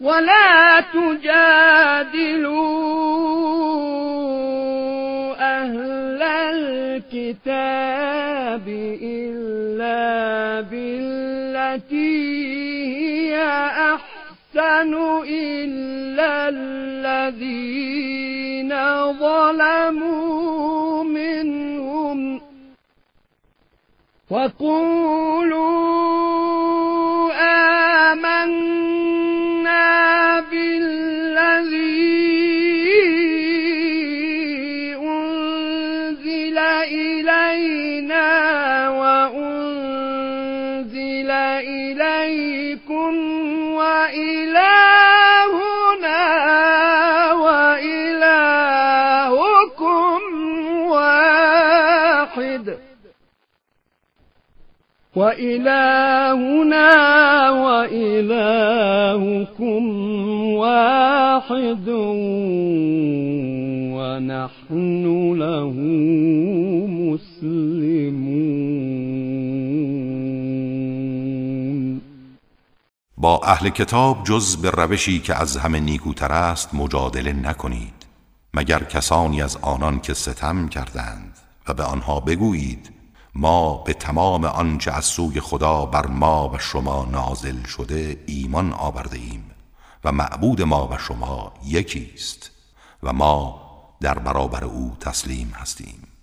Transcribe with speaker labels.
Speaker 1: ولا تجادلوا أهل الكتاب إلا بالتي هي أحسن إلا الذين ظلموا منهم وقولوا إلينا وأنزل إليكم وإلهنا وإلهكم واحد. وإلهنا وإلهكم واحد. ونحن له
Speaker 2: با اهل کتاب جز به روشی که از همه نیکوتر است مجادله نکنید مگر کسانی از آنان که ستم کردند و به آنها بگویید ما به تمام آنچه از سوی خدا بر ما و شما نازل شده ایمان آورده ایم و معبود ما و شما یکی است و ما در برابر او تسلیم هستیم.